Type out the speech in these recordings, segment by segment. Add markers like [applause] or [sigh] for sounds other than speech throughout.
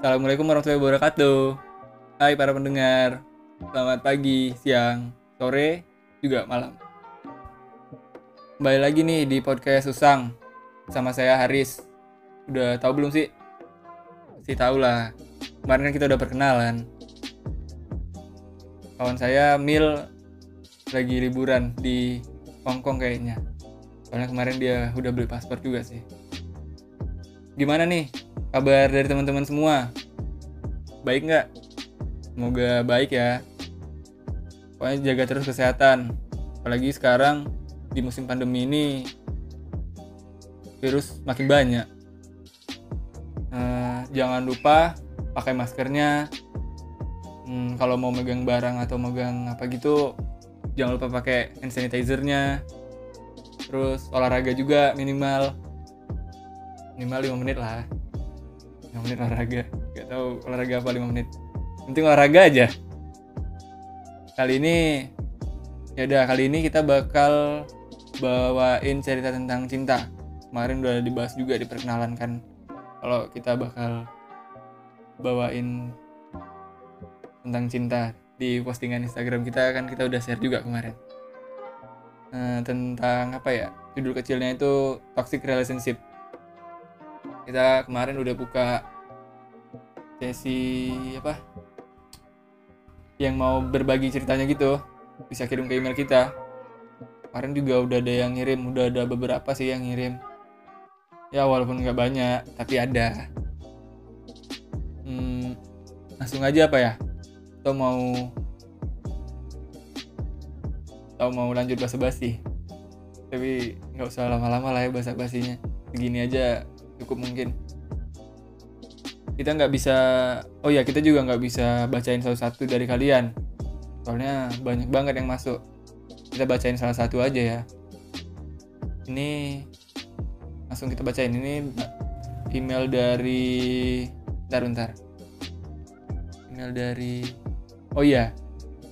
Assalamualaikum warahmatullahi wabarakatuh. Hai para pendengar. Selamat pagi, siang, sore, juga malam. Kembali lagi nih di podcast Susang sama saya Haris. Udah tahu belum sih? Pasti tahu lah. Kemarin kan kita udah perkenalan. Kawan saya Mil lagi liburan di Hongkong kayaknya. Soalnya kemarin dia udah beli paspor juga sih. Gimana nih kabar dari teman-teman semua? Baik nggak? Semoga baik ya. Pokoknya jaga terus kesehatan. Apalagi sekarang di musim pandemi ini virus makin banyak. Eh, jangan lupa pakai maskernya. Hmm, kalau mau megang barang atau megang apa gitu, jangan lupa pakai hand sanitizer-nya. Terus olahraga juga minimal. Minimal 5 menit lah. 5 menit olahraga. Gak tahu olahraga apa 5 menit. Penting olahraga aja. Kali ini ya udah kali ini kita bakal bawain cerita tentang cinta. Kemarin udah dibahas juga di perkenalan kan. Kalau kita bakal bawain tentang cinta di postingan Instagram kita kan kita udah share juga kemarin Nah, tentang apa ya judul kecilnya itu toxic relationship. Kita kemarin udah buka sesi apa? Yang mau berbagi ceritanya gitu bisa kirim ke email kita. Kemarin juga udah ada yang ngirim udah ada beberapa sih yang ngirim. Ya walaupun nggak banyak tapi ada. Hmm, langsung aja apa ya? Atau mau atau mau lanjut bahasa basi tapi nggak usah lama-lama lah ya bahasa basinya begini aja cukup mungkin. Kita nggak bisa oh ya kita juga nggak bisa bacain salah satu dari kalian. Soalnya banyak banget yang masuk. Kita bacain salah satu aja ya. Ini langsung kita bacain. Ini email dari ntar bentar. Email dari oh iya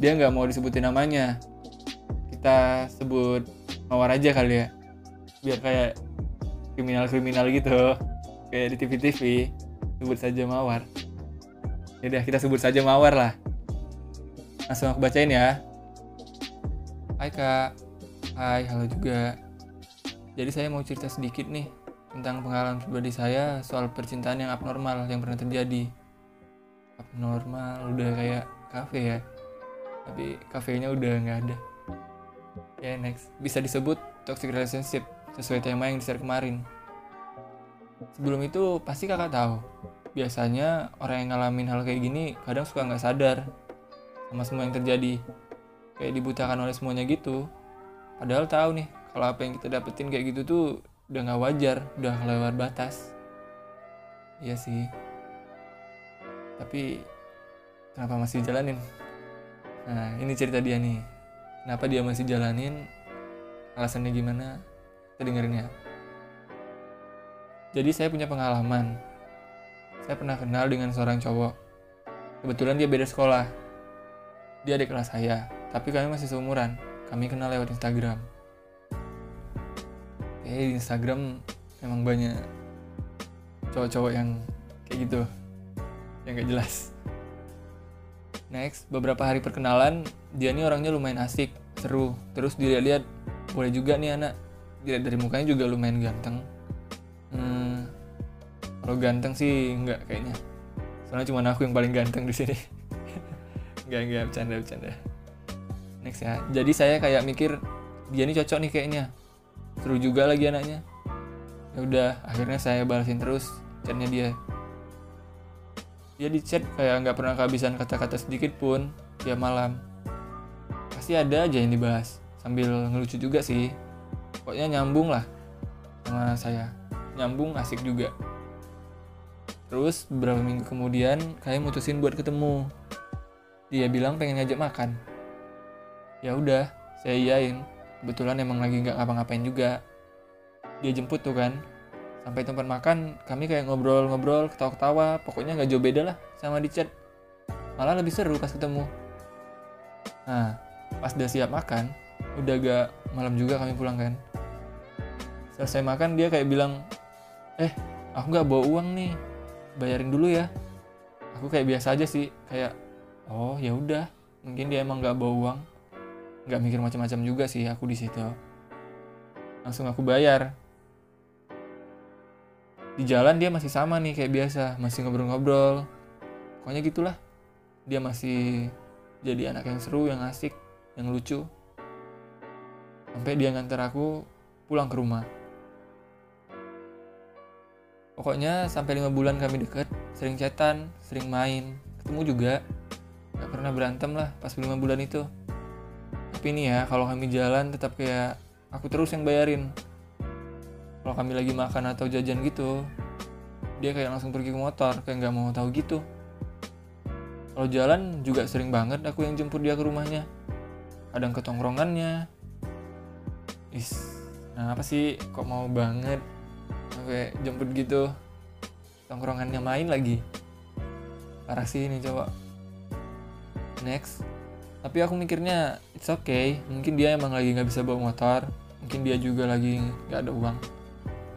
dia nggak mau disebutin namanya kita sebut mawar aja kali ya. Biar kayak kriminal-kriminal gitu. Kayak di TV-TV sebut saja mawar. Yaudah kita sebut saja mawar lah. Langsung aku bacain ya. Hai kak. Hai halo juga. Jadi saya mau cerita sedikit nih tentang pengalaman pribadi saya soal percintaan yang abnormal yang pernah terjadi. Abnormal udah kayak kafe ya. Tapi kafenya udah nggak ada ya next. Bisa disebut toxic relationship sesuai tema yang di-share kemarin. Sebelum itu pasti kakak tahu biasanya orang yang ngalamin hal kayak gini kadang suka nggak sadar sama semua yang terjadi. Kayak dibutakan oleh semuanya gitu. Padahal tahu nih kalau apa yang kita dapetin kayak gitu tuh udah nggak wajar udah lewat batas. Iya sih. Tapi kenapa masih jalanin nah ini cerita dia nih kenapa dia masih jalanin? Alasannya gimana? Kita dengerin ya. Jadi saya punya pengalaman. Saya pernah kenal dengan seorang cowok. Kebetulan dia beda sekolah. Dia adik kelas saya tapi kami masih seumuran. Kami kenal lewat Instagram. Eh di Instagram memang banyak cowok-cowok yang kayak gitu yang gak jelas next beberapa hari perkenalan dia ini orangnya lumayan asik seru. Terus dilihat-lihat boleh juga nih anak. Dilihat dari mukanya juga lumayan ganteng. Hmm, kalau ganteng sih enggak kayaknya. Soalnya cuma aku yang paling ganteng di sini. [laughs] Enggak enggak bercanda bercanda. Next ya. Jadi saya kayak mikir dia ini cocok nih kayaknya. Seru juga lagi anaknya. Ya udah akhirnya saya balasin terus chatnya dia dia di chat kayak nggak pernah kehabisan kata-kata sedikit pun tiap malam. Pasti ada aja yang dibahas sambil ngelucu juga sih. Pokoknya nyambung lah sama saya. Nyambung asik juga. Terus beberapa minggu kemudian kayak mutusin buat ketemu. Dia bilang pengen ngajak makan. Ya udah saya iyain. Kebetulan emang lagi nggak ngapa-ngapain juga. Dia jemput tuh kan sampai tempat makan kami kayak ngobrol-ngobrol ketawa-ketawa. Pokoknya nggak jauh beda lah sama di chat. Malah lebih seru pas ketemu. Nah pas udah siap makan udah agak malam juga kami pulang kan. Selesai makan dia kayak bilang eh aku nggak bawa uang nih. Bayarin dulu ya. Aku kayak biasa aja sih kayak oh ya udah. Mungkin dia emang nggak bawa uang. Nggak mikir macam-macam juga sih aku di situ. Langsung aku bayar di jalan dia masih sama nih kayak biasa. Masih ngobrol-ngobrol. Pokoknya gitulah. Dia masih jadi anak yang seru yang asik yang lucu. Sampai dia nganter aku pulang ke rumah. Pokoknya sampai lima bulan kami deket sering chatan sering main. Ketemu juga. Nggak pernah berantem lah pas lima bulan itu. Tapi ini ya kalau kami jalan tetap kayak aku terus yang bayarin kalau kami lagi makan atau jajan gitu dia kayak langsung pergi ke motor kayak nggak mau tahu gitu. Kalau jalan juga sering banget aku yang jemput dia ke rumahnya. Kadang ke tongkrongannya. Is nah apa sih kok mau banget sampai jemput gitu? Tongkrongannya main lagi. Parah sih ini coba. Next. Tapi aku mikirnya it's okay. Mungkin dia emang lagi nggak bisa bawa motor. Mungkin dia juga lagi nggak ada uang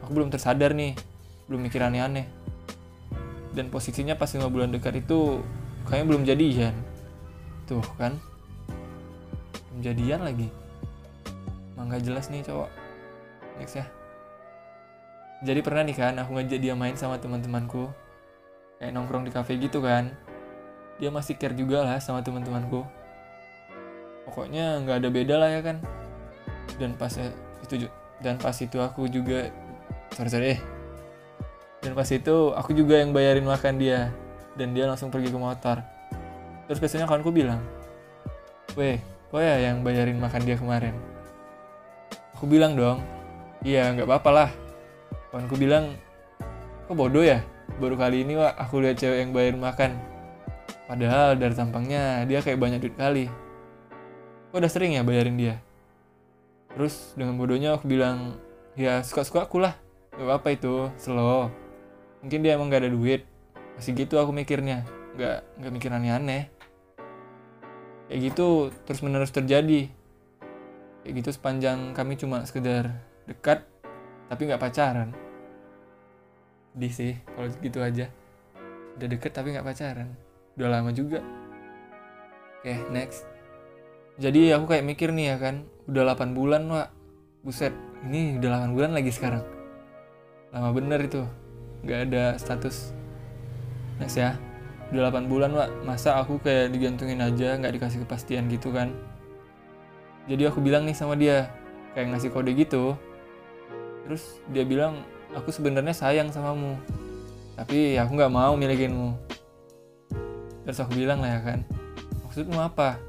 aku belum tersadar nih belum mikir aneh-aneh dan posisinya pas lima bulan dekat itu kayaknya belum jadian. Tuh kan? Belum jadian lagi. Emang nggak jelas nih cowok. Next ya. Jadi pernah nih kan? Aku ngajak dia main sama teman-temanku. Kayak nongkrong di cafe gitu kan? Dia masih care juga lah sama teman-temanku. Pokoknya nggak ada beda lah ya kan? Dan pas itu dan pas itu aku juga sorry sorry. Dan pas itu aku juga yang bayarin makan dia. Dan dia langsung pergi ke motor. Terus biasanya kawanku bilang weh kok ya yang bayarin makan dia kemarin? Aku bilang dong. Iya nggak apa-apa lah. Kawanku bilang kok bodoh ya? Baru kali ini wah aku lihat cewek yang bayar makan. Padahal dari tampangnya dia kayak banyak duit kali. Kok udah sering ya bayarin dia? Terus dengan bodohnya aku bilang ya suka-suka aku lah gak apa-apa itu slow. Mungkin dia emang gak ada duit. Masih gitu aku mikirnya. Nggak nggak mikir aneh-aneh. Kayak gitu terus menerus terjadi. Kayak gitu sepanjang kami cuma sekedar dekat tapi nggak pacaran. Di sih kalau gitu aja. Udah deket tapi nggak pacaran. Udah lama juga. Oke next. Jadi aku kayak mikir nih ya kan udah 8 bulan wa buset ini udah 8 bulan lagi sekarang lama bener itu. Nggak ada status. Next ya. Udah 8 bulan wa masa aku kayak digantungin aja nggak dikasih kepastian gitu kan? Jadi aku bilang nih sama dia kayak ngasih kode gitu. Terus dia bilang aku sebenarnya sayang samamu tapi aku nggak mau milikinmu. Terus aku bilang lah ya kan maksudmu apa?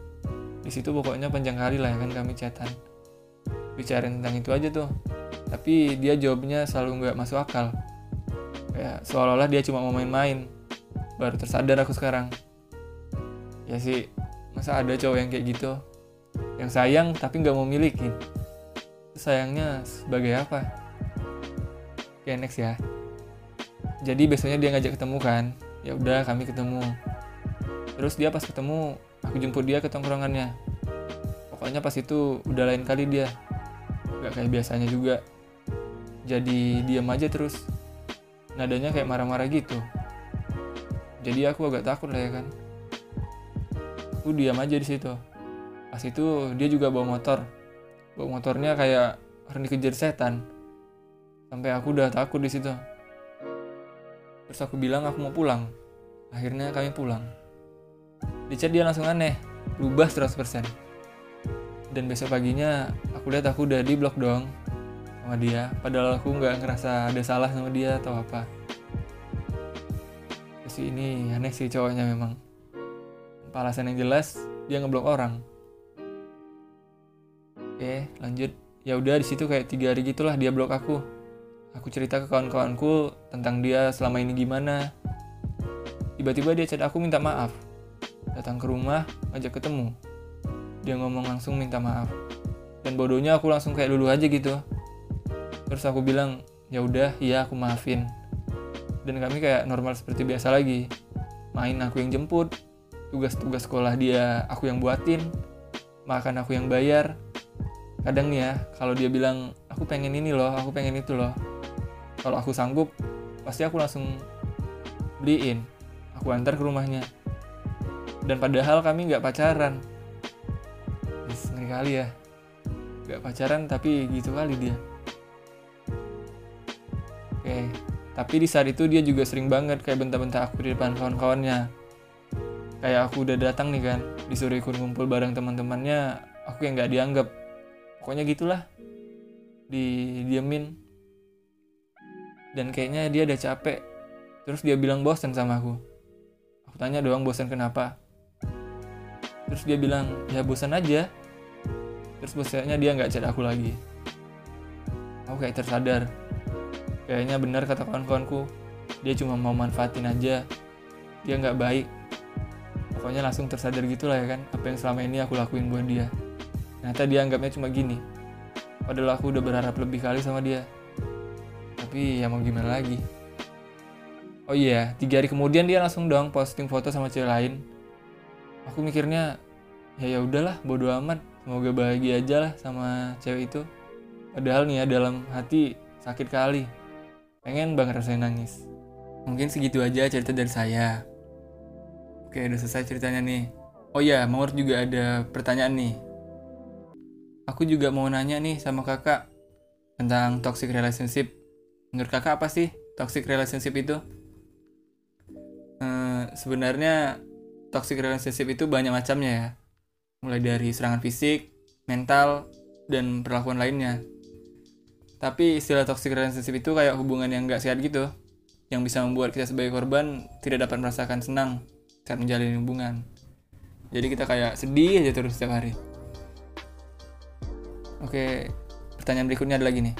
Di situ pokoknya panjang kali lah ya kan kami chatan. Bicarain tentang itu aja tuh tapi dia jawabnya selalu nggak masuk akal kayak seolah-olah dia cuma mau main-main baru tersadar aku sekarang ya sih masa ada cowok yang kayak gitu yang sayang tapi nggak mau milikin sayangnya sebagai apa okay, next ya. Jadi besoknya dia ngajak ketemu kan. Ya udah kami ketemu. Terus dia pas ketemu, aku jemput dia ke tongkrongannya. Pokoknya pas itu udah lain kali dia. Gak kayak biasanya juga. Jadi diam aja terus. Nadanya kayak marah-marah gitu. Jadi aku agak takut lah ya kan. Aku diam aja di situ. Pas itu dia juga bawa motor. Bawa motornya kayak orang dikejar setan sampai aku udah takut di situ terus aku bilang aku mau pulang akhirnya kami pulang di chat dia langsung aneh berubah 100% dan besok paginya aku lihat aku udah di blok dong sama dia padahal aku nggak ngerasa ada salah sama dia atau apa terus ini aneh sih cowoknya memang alasan yang jelas dia ngeblok orang oke lanjut ya udah di situ kayak tiga hari gitulah dia blok aku Aku cerita ke kawan-kawanku tentang dia selama ini gimana. Tiba-tiba dia chat aku minta maaf. Datang ke rumah, ngajak ketemu. Dia ngomong langsung minta maaf. Dan bodohnya aku langsung kayak dulu aja gitu. Terus aku bilang, ya udah, iya aku maafin. Dan kami kayak normal seperti biasa lagi. Main aku yang jemput, tugas-tugas sekolah dia aku yang buatin, makan aku yang bayar, kadang ya kalau dia bilang aku pengen ini loh aku pengen itu loh. Kalau aku sanggup pasti aku langsung beliin. Aku antar ke rumahnya. Dan padahal kami nggak pacaran. Ngeri kali ya. Nggak pacaran tapi gitu kali dia tapi di saat itu dia juga sering banget kayak bentak-bentak aku di depan kawan-kawannya. Kayak aku udah datang nih kan disuruh ikut ngumpul bareng teman-temannya aku yang nggak dianggap. Pokoknya gitulah. Didiemin. Dan kayaknya dia udah capek. Terus dia bilang bosan sama aku. Aku tanya doang bosan kenapa? Terus dia bilang ya bosan aja. Terus bosannya dia nggak chat aku lagi. Aku kayak tersadar kayaknya benar kata kawan-kawanku. Dia cuma mau manfaatin aja. Dia nggak baik. Pokoknya langsung tersadar gitulah ya kan apa yang selama ini aku lakuin buat dia. Ternyata dia anggapnya cuma gini. Padahal aku udah berharap lebih kali sama dia. Tapi ya mau gimana lagi? Oh iya tiga hari kemudian dia langsung dong posting foto sama cewek lain. Aku mikirnya ya ya udahlah bodo amat. Semoga bahagia aja lah sama cewek itu. Padahal nih ya dalam hati sakit kali pengen banget rasain nangis mungkin segitu aja cerita dari saya oke udah selesai ceritanya nih oh iya Maur juga ada pertanyaan nih aku juga mau nanya nih sama kakak tentang toxic relationship. Menurut kakak apa sih toxic relationship itu? Eh, sebenarnya toxic relationship itu banyak macamnya ya. Mulai dari serangan fisik, mental, dan perlakuan lainnya. Tapi istilah toxic relationship itu kayak hubungan yang gak sehat gitu. Yang bisa membuat kita sebagai korban tidak dapat merasakan senang saat menjalani hubungan. Jadi kita kayak sedih aja terus setiap hari. Oke, pertanyaan berikutnya ada lagi nih.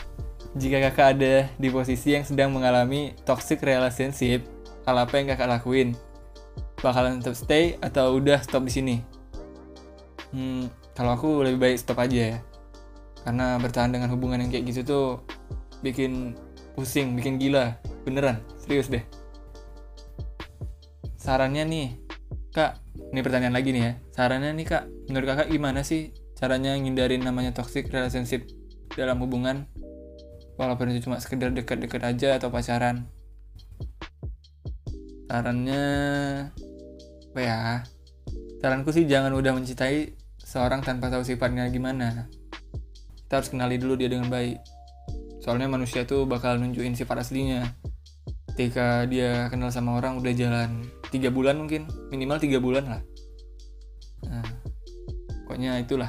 Jika kakak ada di posisi yang sedang mengalami toxic relationship, hal apa yang kakak lakuin? Bakalan tetap stay atau udah stop di sini? Hmm, kalau aku lebih baik stop aja ya. Karena bertahan dengan hubungan yang kayak gitu tuh bikin pusing, bikin gila. Beneran, serius deh. Sarannya nih, kak, ini pertanyaan lagi nih ya. Sarannya nih kak, menurut kakak gimana sih caranya ngindarin namanya toxic relationship dalam hubungan walaupun itu cuma sekedar dekat-dekat aja atau pacaran sarannya apa ya saranku sih jangan udah mencintai seorang tanpa tahu sifatnya gimana kita harus kenali dulu dia dengan baik. Soalnya manusia tuh bakal nunjukin sifat aslinya. Ketika dia kenal sama orang udah jalan tiga bulan mungkin. Minimal tiga bulan lah. Nah, pokoknya itulah.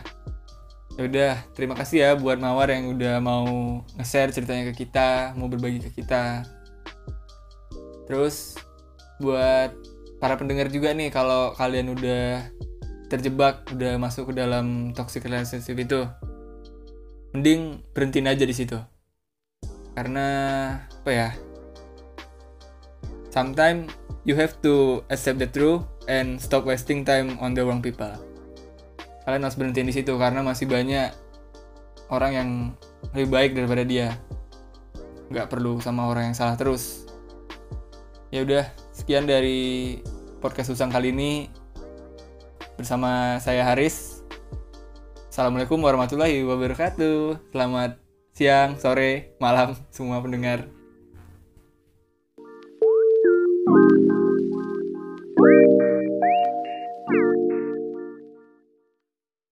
Ya udah terima kasih ya buat Mawar yang udah mau nge-share ceritanya ke kita mau berbagi ke kita. Terus buat para pendengar juga nih kalau kalian udah terjebak udah masuk ke dalam toxic relationship itu mending berhentiin aja di situ. Karena apa ya sometimes you have to accept the truth and stop wasting time on the wrong people. Kalian harus berhenti di situ karena masih banyak orang yang lebih baik daripada dia. Nggak perlu sama orang yang salah terus. Ya udah sekian dari podcast usang kali ini. Bersama saya Haris Assalamualaikum warahmatullahi wabarakatuh. Selamat siang sore malam semua pendengar